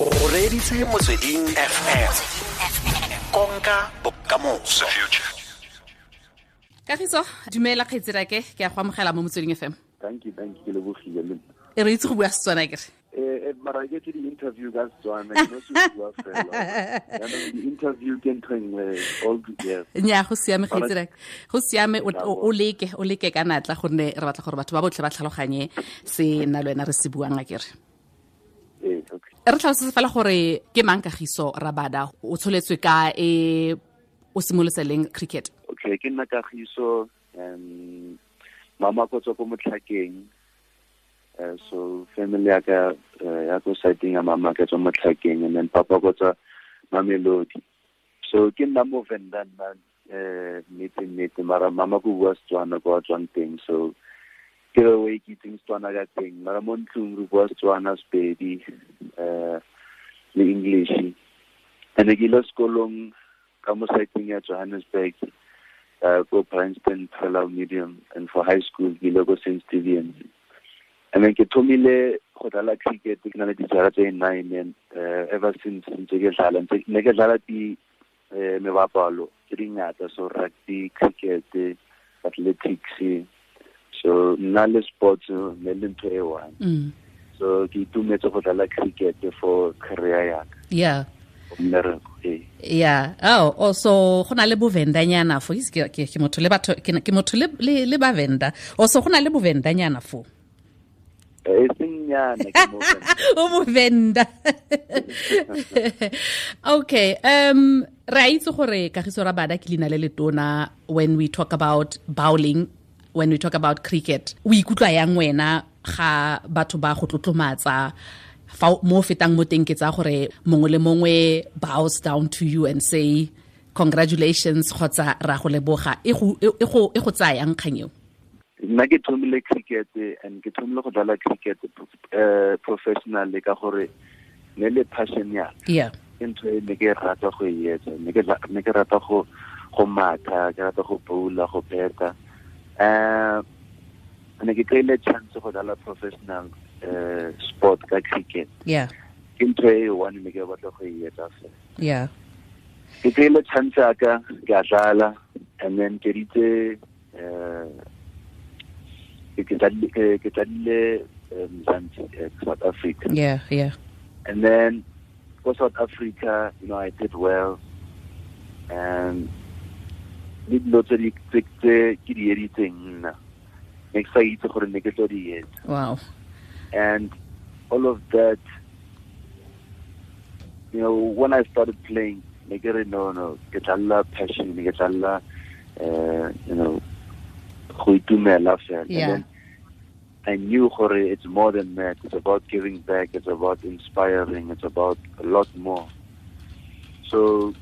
o reditse motsweding fm konka bokamoso. Kagiso dumela kgaitsirake ke a go amogela mo motsweding fm thank you thank you ke lebogile le e re itse go bua setswana kere eh mara ke tse di-interview ka setswana ke no se bua fela. Yaanong di-interview ke ntho nngwe all yes nya go siame kgaitsirake go siame o- o o leke o leke ka natla gonne re batla gore batho ba botlhe ba tlhaloganye se nna le wena re se buang a kere eh okay re tlhalosetse fela gore ke mang kagiso rabada? O tsholetswe ka e o simolotse leng cricket? Okay ke nna kagiso um mama ko tswa ko motlhakeng. Uh, so family ya ka uh, ya ko siteng ya mama ka tswa motlhakeng and then papa ko tswa mamelodi. So ke nna mo venda nna um nnete nnete mara mama ko bua setswana ko a tswang teng so ke re way ke itseng setswana ka teng mara mo ntlong re bua le english and ke ile sekolong ka mo johannesburg uh, Princeton Parallel Medium and for high school ke St. Stithians. And then ke thomile cricket ke na le tse nine and uh, ever since ntse ke dlala ne ke dlala eh, so rugby cricket athletics so nna le sports ne le ntho e one. Mm. so ke itumetse go dlala cricket for career yaka yeah. Mmereko ee ya oh, oh so go na le bovendanyana fo Ke- ke motho le batho ke motho le le ba venda. O so go na le bovendanyana fo e seng nyana ke mo o movenda okay um re a itse gore kagiso ra bada ke leina le letona when we talk about bowling when we talk about cricket o ikutlwa yang wena ga batho ba go tlotlomatsa fa mo fetang mo teng ke tsa gore mongwe le mongwe bows down to you and say congratulations kgotsa ra go leboga. E go e e go e go tsaya yang kgang eo? Nna ke thomile cricket and ke thomile go dlala cricket uh, professionally ka gore ne le passion ya yeah. Ke ntho e ne ke rata go e etsa ne ke la- ne ke rata go go matha ke rata go bowla go peta uh, ne ke kry-ile chance go dlala professional uh, sport ka cricket. Yeah. Ke ntho e one ne ke batla go e etsa fela yeah. Ke kry-ile chance ya ka ke a dlala and then ke ditse ke ke tladile- ke- ke tladile Mzansi eh, South Africa. Yeah yeah. And then for South Africa you know I did well and le dilo tse di- tse tse ke di editseng nna. Ne ke sa itse gore ne ke tlo di etsa. Wow. And all of that you know when I started playing ne ke re no no ke tla passion ke tla uh, you know go itumela fela. And Yeah. then I knew gore it's more than that. It's about giving back. It's about inspiring. It's about a lot more. So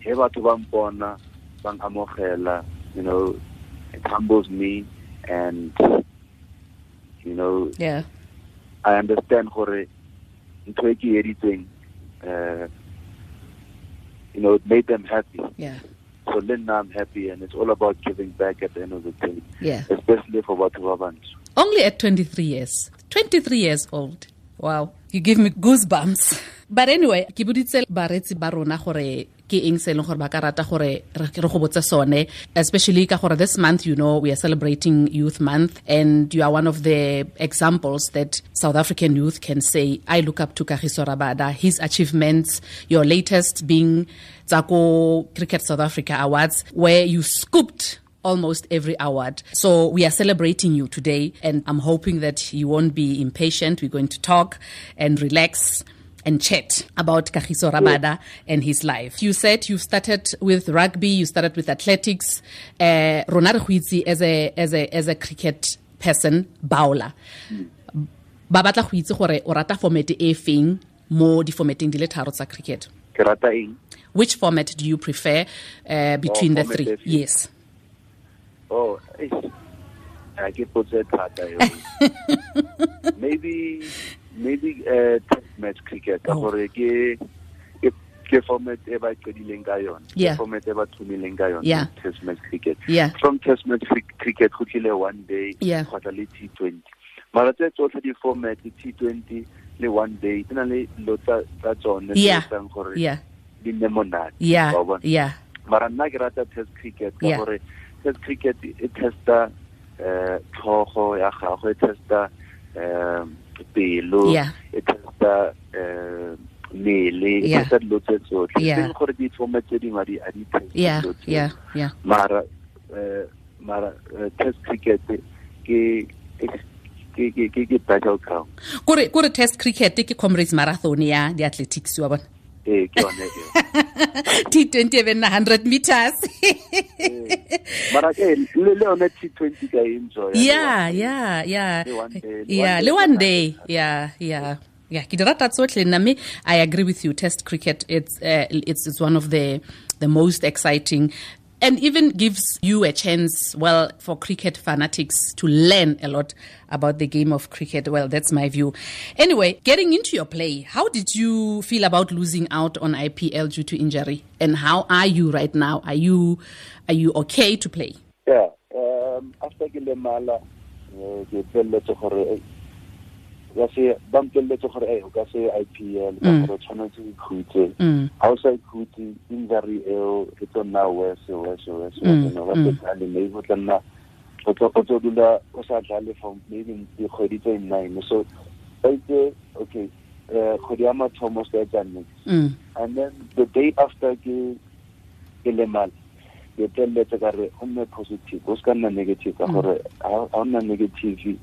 he batho ba mpona amogela you know it humbles me and you know yeah I understand gore ntho e ke editseng uh, you know it made them happy yeah so then now I'm happy and it's all about giving back at the end of the day yeah especially for batho ba bantsho Only at 23 years. 23 years old. Wow. You give me goosebumps. But anyway, ke boditse baretsi ba rona gore ke eng se leng gore ba ka rata gore re go botse sone especially ka gore this month you know we are celebrating youth month and you are one of the examples that South African youth can say I look up to Kagiso Rabada his achievements your latest being Tsako Cricket South Africa Awards where you scooped almost every award. So we are celebrating you today, and I'm hoping that you won't be impatient. We're going to talk and relax and chat about Kagiso Rabada and his life. You said you started with rugby, you started with athletics. Uh, Rona re as a as a as a cricket person, bowler. Ba batla go itse gore o rata format e feng mo di formatting di le tharo tsa cricket. ke rata eng Which format do you prefer uh, between the three? Yes. oh ke potse thata yo maybe maybe uh, test match cricket ka Oh. gore ke ke ke format e ba qedileng ka yona Ke format e ba thumileng ka yona Yeah. test match cricket. Yeah. from test match cricket go tlile one day Yeah. kgotsa le T20 mara tse tsotlhe di-format t twenty le one day di na le dilo tsa tsa tsone tse tsang gore di nne monate yeah. yeah. Mara nna ke rata test cricket ka gore test cricket e testa eh tlhogo ya gago e testa um pelo e testa um mmele e Yeah. dilo tse tsotlhe. Teng gore di-format tse dingwe di- a di yeah dilo yeah mara eh mara eh, test cricket ke ke ke ke ke battle ground. Kore kore test cricket ke comrades marathon ya di athletics wa bona eh ke yone eo. T20 even na 100 meters. Mara ke le le yone T20 ka enjoy yeah yeah yeah. Yeah le one day. yeah yeah. Yeah ke di rata tsotlhe nna me i agree with you. Test cricket it's uh, it's it's one of the the most exciting and even gives you a chance well for cricket fanatics to learn a lot about the game of cricket. Well that's my view. Anyway getting into your play how did you feel about losing out on IPL due to injury? And how are you right now? Are you are you okay to play? Yeah um after ke le ka se ba mpelletse gore e o ka se IPL ka Mm. gore tshwanetse o ikhutse mm. ha o sa ikhutse injury eo e tlo nna worse worse worse Mm, worse no ba mm. le maybe o tla nna o tlo o tlo dula o sa dlale for maybe dikgwedi tse nine so ba itse okay eh kgwedi ya mathomo ska etsa Mm. and then the day after ke ke lemala ke tleletse ka re o nne positive o ska nna negative ka Mm. gore ha o nna negative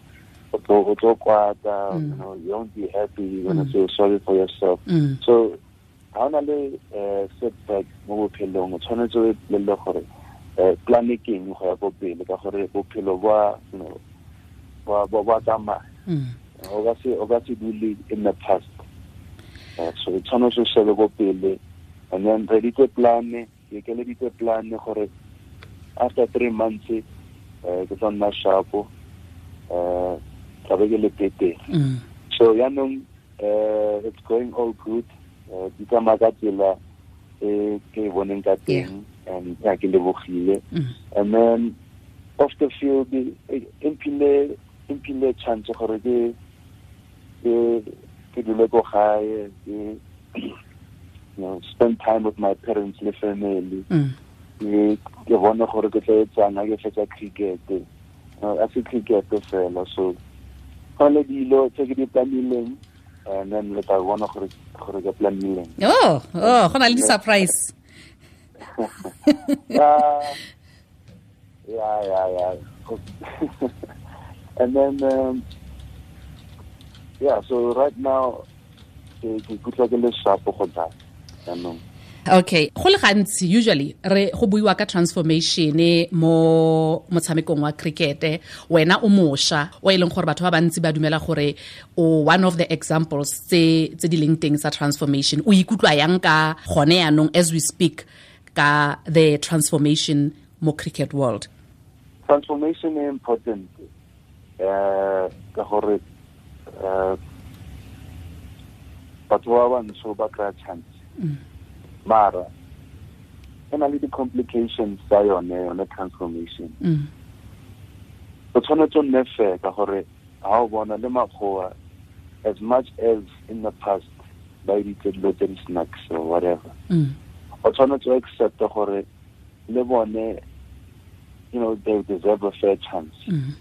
o tlo o tlo kwata Mm. you know you won't be happy you're gonna Mm. feel sorry for yourself Mm. so ha o na le eh, setback mo bophelong o tshwanetse o lele gore eh, plan e keng go ya ko pele ka gore bophelo ba ba tsamaya Mm. o ka se o ka se dule in the past Eh, so o tshwanetse o shebe ko pele and then re ditse plane ke keleditse plane gore after three months um ke tla nna sharpo eh tla be ke le betere Mm. so yaanong uh, it's going all good uh, di tsamaya ka tsela e ke boneng ka teng and ya ke lebogile Mm. and then off the field e e mphile e mphile chance gore ke ke dule ko gae ke you know spend time with my parents le family Mm. ke ke bone gore ke tla etsang ha ke fetsa cricket a se cricket fela so go le dilo tse ke di planileng and then le tla bona gore gore ke planileng. Oh, oh, go na le surprise. yeah yeah yeah yeah. And then um, yeah so right now ke ke ikutlwa ke le sharp go tla jaanong Okay, go le gantsi usually re go buiwa ka transformation mo motshamekong wa cricket wena o mošwa o e leng gore batho ba bantsi ba dumela gore o one of the examples tse tse di leng teng tsa transformation. O ikutlwa yang ka gone yaanong as we speak ka the transformation mo cricket world? Transformation e important um ka gore um batho ba bantsho ba kry chance mara e na le di-complications tsa yone yone transformation mm. o tshwanetse o nne fair ka gore ha o bona le makgowa as much as in the past ba editse dilo tse di-snacks or whatever Mm. o tshwanetse o accepte gore le bone you know they deserve a fair chance Mm.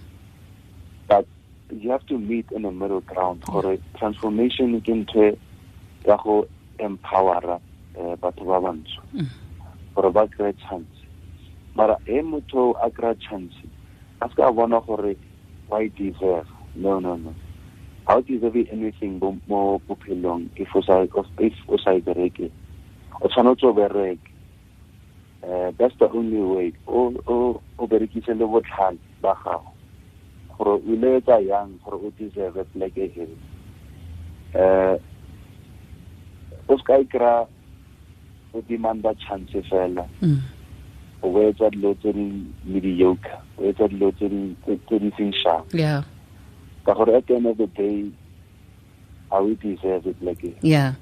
but you have to meet in a middle ground gore transformation ke ntho ya go empowera batho ba bantsho. Gore ba kry chance. Mara e motho a kry chance a se ka bona gore wa e deserve. No no no. Ha o deserve anything mo bophelong if o sa e bereke o tshwanetse o bereke. Uh, that's the only way. O berekise le botlhale ba gago. Gore o ile etsa yang gore o deserve pleke e. Uh o ska ikra o demanda chance fela. Mm. o etsa dilo tse di mediocre o etsa dilo tse di tse- tse di seng sharp. Yeah. Ka gore at the end of the day how we deserve it like yeah.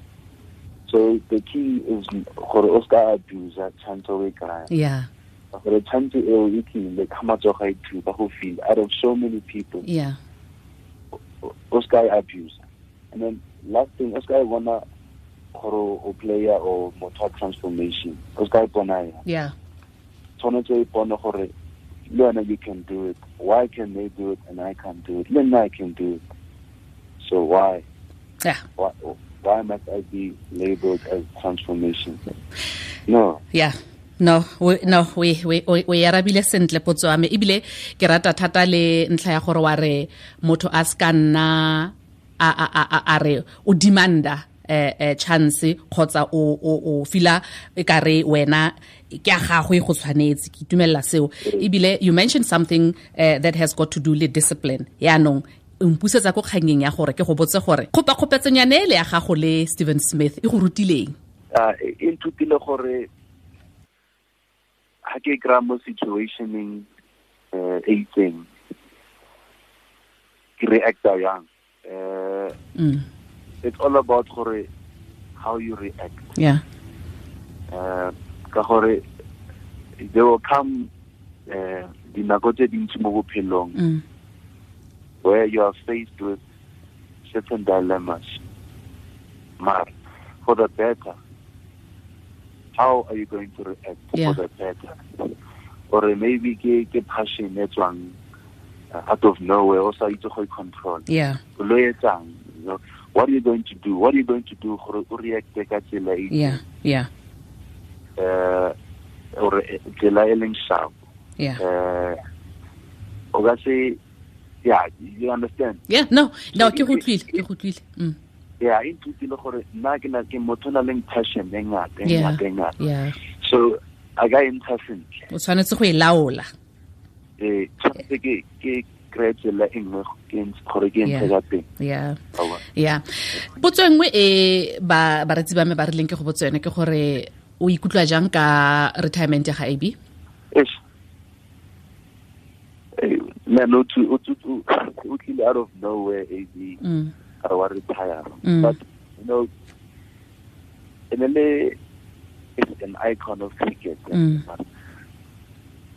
So the key is gore o ska abuse chance o e kry yeah. Ka gore chance eo e tlile ka matsogo a itu ka go feel out of so many people. Yeah. O ska abuse and then last thing o ska bona gore o player or motho wa transformation. O ska e bona ya yeah. Tshwanetse o gore le wena you can do it. Why can they do it and i can't do it? Le nna i can do it. So why? Yeah. Why, why must i be labeled as transformation? No. Yeah. No we, no we we we we arabile sentle potso ame ebile ke rata thata le ntlha ya gore wa re motho a ska nna a a a a re o demanda eh eh chance kgotsa o o o fila e ka re wena ke a gagwe go tshwanetse ke itumelela seo. Ebile you mentioned something uh, that has got to do le discipline. Yaanong mpusetsa ko kganyeng ya gore ke go botse gore kgopakgopetsenyane ele ya gago le Steven Smith e go rutileng? E nthutile gore ha ke kry mo situationeng uh, e itseng ke reacta yang mm. It's all about gore how you react. Yeah. Uh, ka gore there will come uh, dinako tse dintsi mo bophelong mm. where you are faced with certain dilemmas. Maar for the better how are you going to react Yeah. for the better? Or maybe ke ke passion e tswang uh, out of nowhere o sa itse go control. Yeah. O lo etsang you know what are you going to do? What are you going to do? Gore o reacte ka tsela e yeah yeah. Uh or tsela e leng sharp. Yeah. Uh o ka se yeah you understand? Yeah no no ke go tlwile ke go mm. yeah e nthutile gore nna ke na ke motho na leng passion e ngata e yeah ngata e ngata. so a ka e ntsha sentle. O tshwanetse go e laola. Um tshwanetse ke ke e nngwe. ke ntse- gore ke ntshe ka teng. Yeah. Potso e nngwe e ba baretsi ba me ba rileng ke go botsa yone ke gore o ikutlwa jang ka retirement ya ga ab man o tlile out of nowhere ab mm. a re wa retire. Mm. but you know and ne le is an icon of cricket. Mm.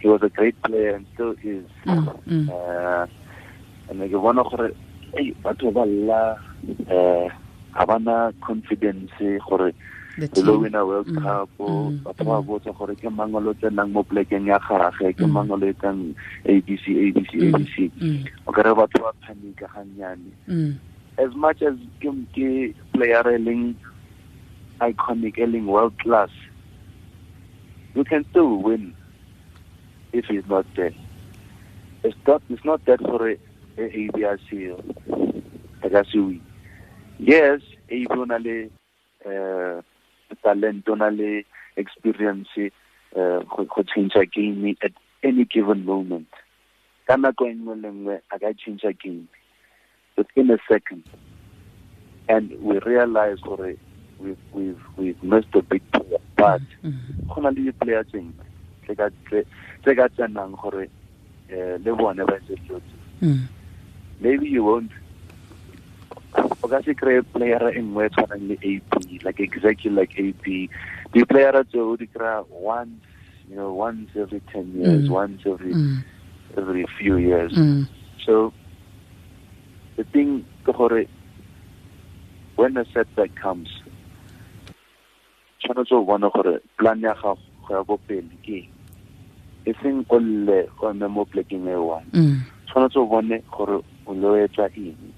he was a great player and still is. Mm, mm. uh, and ke bona gore ei batho ba lla uh, ga bana confidence gore the le lo team. wina world Mm, cup mm, batho ba mm. botsa gore ke mang lo tsenang mo plekeng ya gage ke mang o lo etsang abc abc abc o kare batho ba panika gannyane as much as ke ke player e leng iconic e leng world class you can still win if he's not there. It's not it's not that for a ABRC a ka se win yes AB o uh, talent o experience uh, go change game at any given moment ka nako e nngwe le a ka change game within a second. And we realize already we've we've we've missed a big player. But go na le di-player tse ngwe tse ka tse tse ka tsenang gore eh le bone ba. Maybe you won't o ka se kry player e nngwe e tshwanang le AB like exactly like AB di-player tseo di kry once you know once every ten years Mm. once every Mm. every few years Mm. So the thing ke gore when a setback comes tshwanetse o bona gore plan ya gago go ya bopele ke eng. e seng o lle o eme mo plekeng e one Mm. tshwanetse o bone gore o ini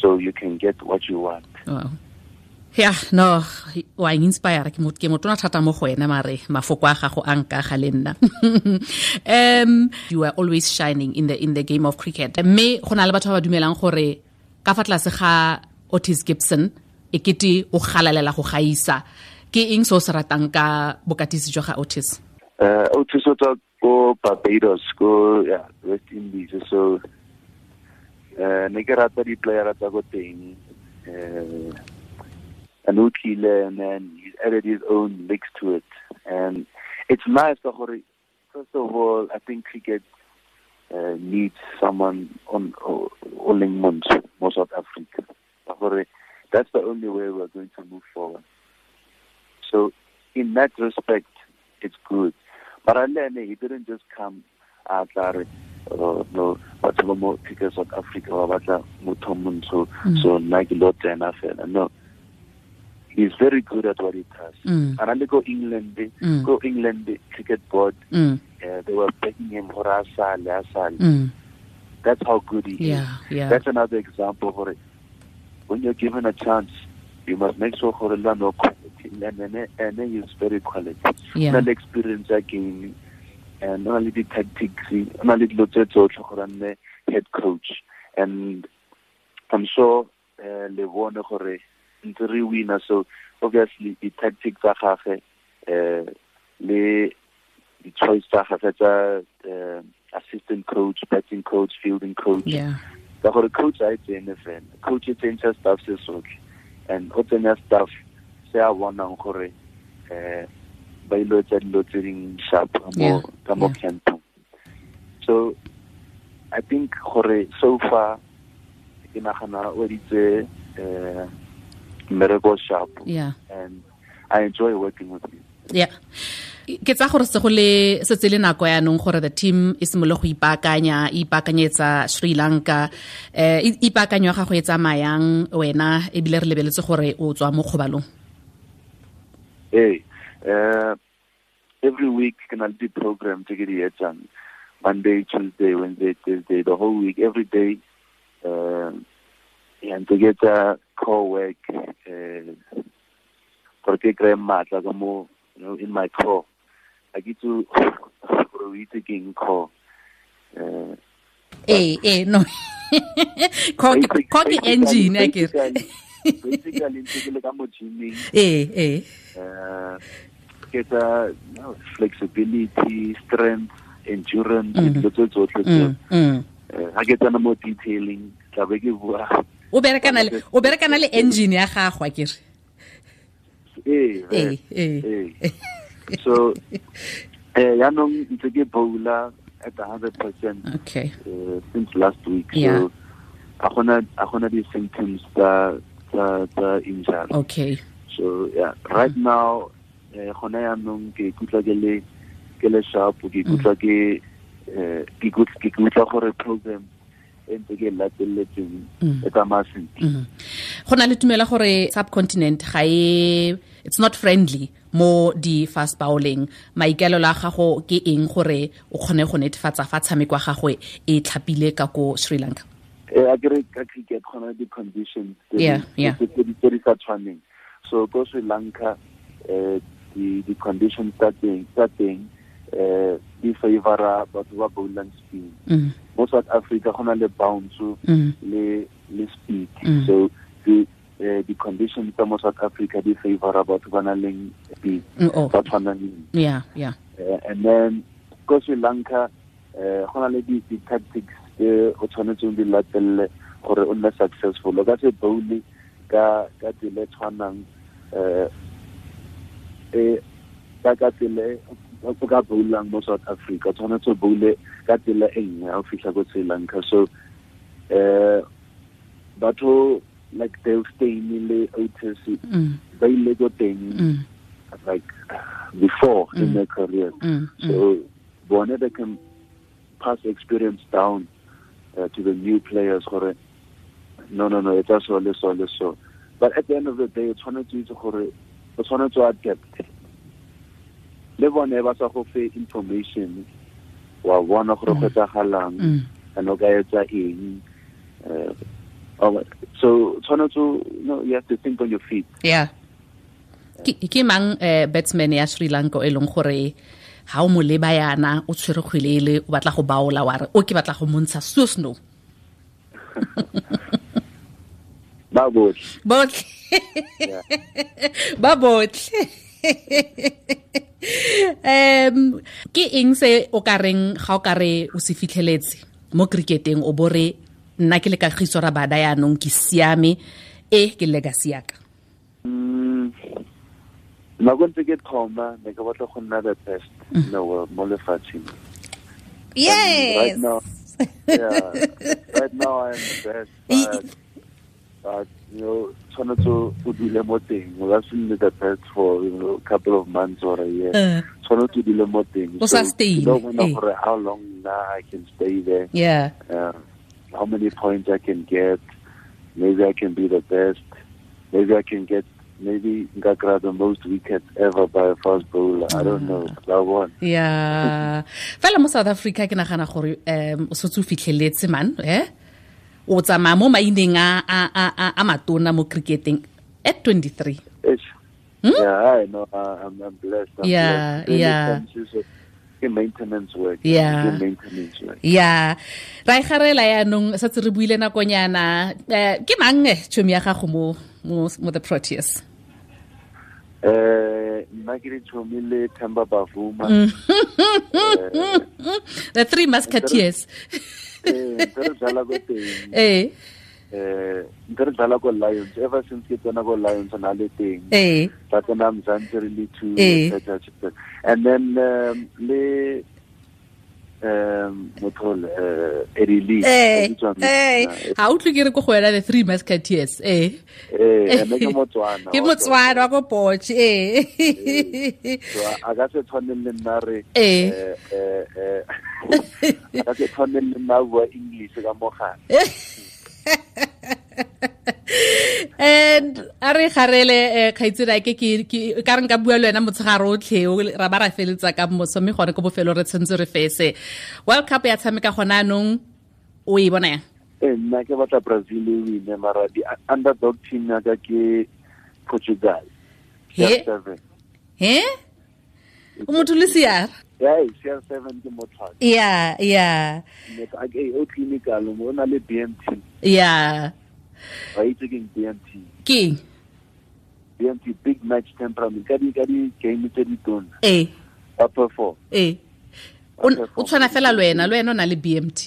so you can get what you want. Wow. ya no wa inspire ke motho ke motona thata mo go ena mare mafoko a gago a nka ga le nna. Um you are always shining in the in the game of cricket. Mme go na le batho ba ba dumelang gore ka fa tlase ga Otis Gibson e kete o galalela go gaisa. Ke eng se o se ratang ka bokatisi jwa ga Otis? Uh o tswa ko Barbados ko yeah, West Indies so uh ne ke rata di tsa teng uh and Utlile and then he's added his own mix to it. And it's nice ka gore first of all I think cricket uh, needs someone on o leng montsho mo South Africa. Gore that's the only way we're going to move forward. So in that respect it's good. But Alene, he didn't just come out uh, no batho ba mo cricket south africa ba batla motho montsho so nna ke lo tsena fela no he's very good at what he does Mm. and I go england Mm. go england cricket board Mm. uh, they were begging him for a sale a sale Mm. that's how good he is Yeah, yeah. that's another example for it. When you're given a chance, you must make sure for learn no quality. And and and he is very quality. Yeah. Not experience again, and not only the tactics, not only the lots of the head coach. And I'm sure uh, le bone gore ntse re winner so obviously the tactics tsa gagwe uh, le the choice tsa gagwe tsa uh, assistant coach, batting coach, fielding coach Yeah. ka gore coach a e tsene fela coach e tsentšha staff se sotlhe and o tsenya staff se a bonang gore um ba ile tsa dilo tse ding sharp mo ka mo campong so i think gore so far ke nagana o ditse um mmereko sharp Yeah. and i enjoy working with you yeah. Ke tsa gore se go le setse le nako yaanong gore the team e simolole go ipaakanya e ipaakanyetsa sri lanka. Um ipaakanyo ya gago e tsamayang wena ebile re lebeletse gore o tswa mo kgobalong? Hey, uh, every week can I do program to get it done. Monday, Tuesday, Wednesday, Thursday, the whole week, every day. Uh, and to get a core work, uh, for ke kry matla ka mo you know in my core i get to we taking core uh, ee ee no. Kho ke- basic- kho ke basically- engine ke? basically ke le ka mo gymming ee ee uh, you know, flexibility, strength, endurance, Mhm. dilo tse tsotlhe Mm, tseo. mm. Eh, ha ke tsena mo detailing tla be ke bua o berekana le o berekana le engine ya gago a kere eh eh, eh. so eh yaanong ntse ke bowla at 100% okay uh, since last week Yeah. so a gona a gona di symptoms tsa tsa tsa injury okay So yeah, right now eh gona yaanong ke ikutlwa ke le ke le sharp ke ikutlwa ke eh ke ikut- ke ikutlwa gore program e ntse ke e lateletseng Mm. e tsamaya sentle. Mhm. go na le tumela gore subcontinent ga e it's not friendly mo di fast bowling maikelelo a gago ke eng gore o kgone go netefatsa fa tshameko ya gagwe e tlhapile ka ko sri lanka? Eh a kere ka cricket gona di conditions tse di- sa tshwaneng. So ko Sri Lanka eh di di conditions tsa teng tsa teng eh di favora batho ba bowling spin Mm, mo South Africa gona le bounce mm, le le speed. Mm. so the uh, the conditions tsa mo South Africa di favor batho ba nang le speed. Mm, oh, ba tshwanang yeah yeah. Uh, and then ko Sri Lanka uh, go na le di di tactics tse o tshwanetseng di latelle gore o nne successful. O ka se bowle ka ka tsela e tshwanang uh, e ka ka tsela o ka bowlang mo South Africa tshwanetse o bowle ka tsela e nngwe ha o fitlha ko Sri Lanka. So uh, batho like Dale Steyn le Otis mm, ba ile ko teng mm, like before in Mm. their career. Mm, so one they can pass experience down uh, to the new players gore no no no it's so le so le so. But at the end of the day o tshwanetse itse gore o tshwanetse o adapt le bone ba sa go fe information wa bona gore go etsagalang Mm. and o ka etsa eng oh, so tshwanetse you have to think on your feet. Yeah. Ke mang eh, batsman ya sri lanka e leng gore ha o mo leba yana o tshwere kgwele e le o batla go baola wa re o ke batla go montsha so snow ba botlhe botlhe Yeah. ba botlhe um ke eng se o ka reng ga o ka re o se fitlheletse mo cricketeng o bore nna ke le kagiso ra bada yaanong ke siame e ke legacy yaka Mm, nako ntse ke thoma ne ke batla go nna the best in the world mo lefatsheng. Right now yeah right now i am the best but you know, tshwanetse o dule mo teng. O ka se nne the best for, you know, a couple of months or a year. Uh. Tshwanetse o dule mo teng. O sustain, you don't know eh. gore how long now I can stay there. yeah uh, how many points I can get. Maybe I can be the best. Maybe I can get maybe Ngakra the most wickets ever by a fast bowler. I don't know. That one. Yeah. fela mo south africa ke nagana gore um o setse o fitlheletse man eh o tsamaya mo maineng a a- a a- matona mo cricketeng at 23 hmm? Yeah, I know. I'm, I'm blessed. I'm? Yeah, blessed. Yeah. maintenance work. Yeah. Maintenance work. ya ra e garela sa setse re buile nakonyana um ke mang eh, tšhomi ya gago mo mo the proteus Eh nna ke ditšhomi le Themba Bavuma. Mm. Eh, the three musketeers eh, ntse re dlala ko teng. eh Eh, ntse re dlala ko Lions. Ever since ke tsena ko Lions na le teng. eh tsena then re le Eh. and then um, le um mothole uh, eh eh uh, ha utlwe ke re ko go wena the three musketeers eh. Eh ene ke motswana ke motswana wa ko poch eh. So a ka se tshwane le nna re Eh. eh, eh, eh, a ka se tshwane le nna bua english ka mogala and a re garele um kgaitsedi ke ka re nka bua le wena motshegare otlhe o ra ba ra feletsa ka moso mme gone ko bofelo re tshwanetse re fese. World cup ya tshameka gona anong o e bona yang? Eh nna ke batla brazil e wine mara di underdog team yaka ke portugal. He? o motho le seara yeah CR7 ke motlhaka ya ya. O clinical mo na le BMT ya wa itse ke eng BMT ke eng? BMT big match temperament. Ka di ka di game tse di tona. Eh. Ba perform. Eh. O tshwana fela lwena wena le wena o na le bmt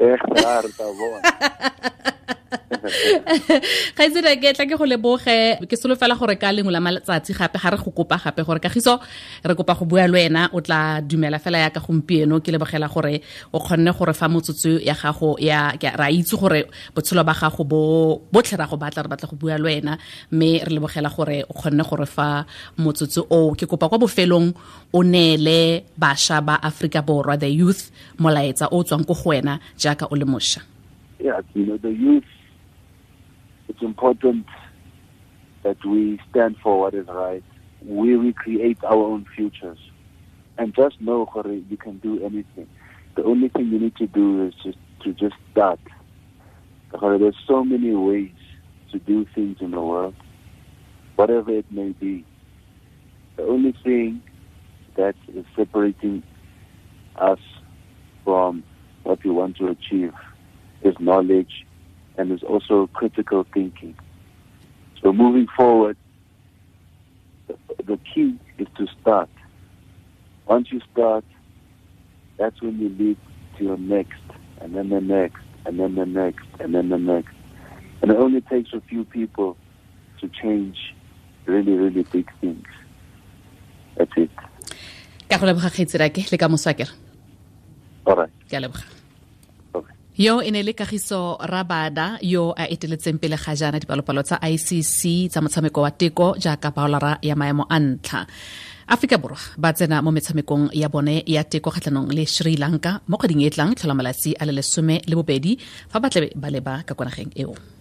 eh ha re ta bona kgaitsedi ke tla ke go leboge. Ke solofela gore ka lengwe la matsatsi gape ga re go kopa gape gore kagiso re kopa go bua le wena o tla dumela fela yaka gompieno. Ke lebogela gore o kgonne gore fa motsotso ya gago ya ra itse gore botshelo ba gago bo botlhe ra go batla re batla go bua le wena. Mme re lebogela gore o kgonne gore fa motsotso o ke kopa kwa bofelong o neele bašwa ba aforika borwa the youth molaetsa o tswang ko go wena jaaka o le mošwa. Yeah you know the youth it's important that we stand for what is right. We we create our own futures. And just know gore you can do anything. The only thing you need to do is just to just start. Gore there's so many ways to do things in the world whatever it may be. The only thing that is separating us from what we want to achieve is knowledge and is also critical thinking. So moving forward, the, key is to start. Once you start, that's when you lead to your next, and then the next, and then the next, and then the next. And it only takes a few people to change really, really big things. That's it. ka go leboga kgaitsedake le ka moswakere All right. Yo e ne le kagiso rabada yo a eteletseng pele ga jaana dipalopalo tsa icc tsa motshameko wa teko jaaka baolara ya maemo a ntlha. Aforika borwa ba tsena mo metshamekong ya bone ya teko kgatlhanong le sri lanka mo kgweding e tlang tlhola malatsi a le lesome le bobedi fa ba tlabe ba leba ka konageng nageng eo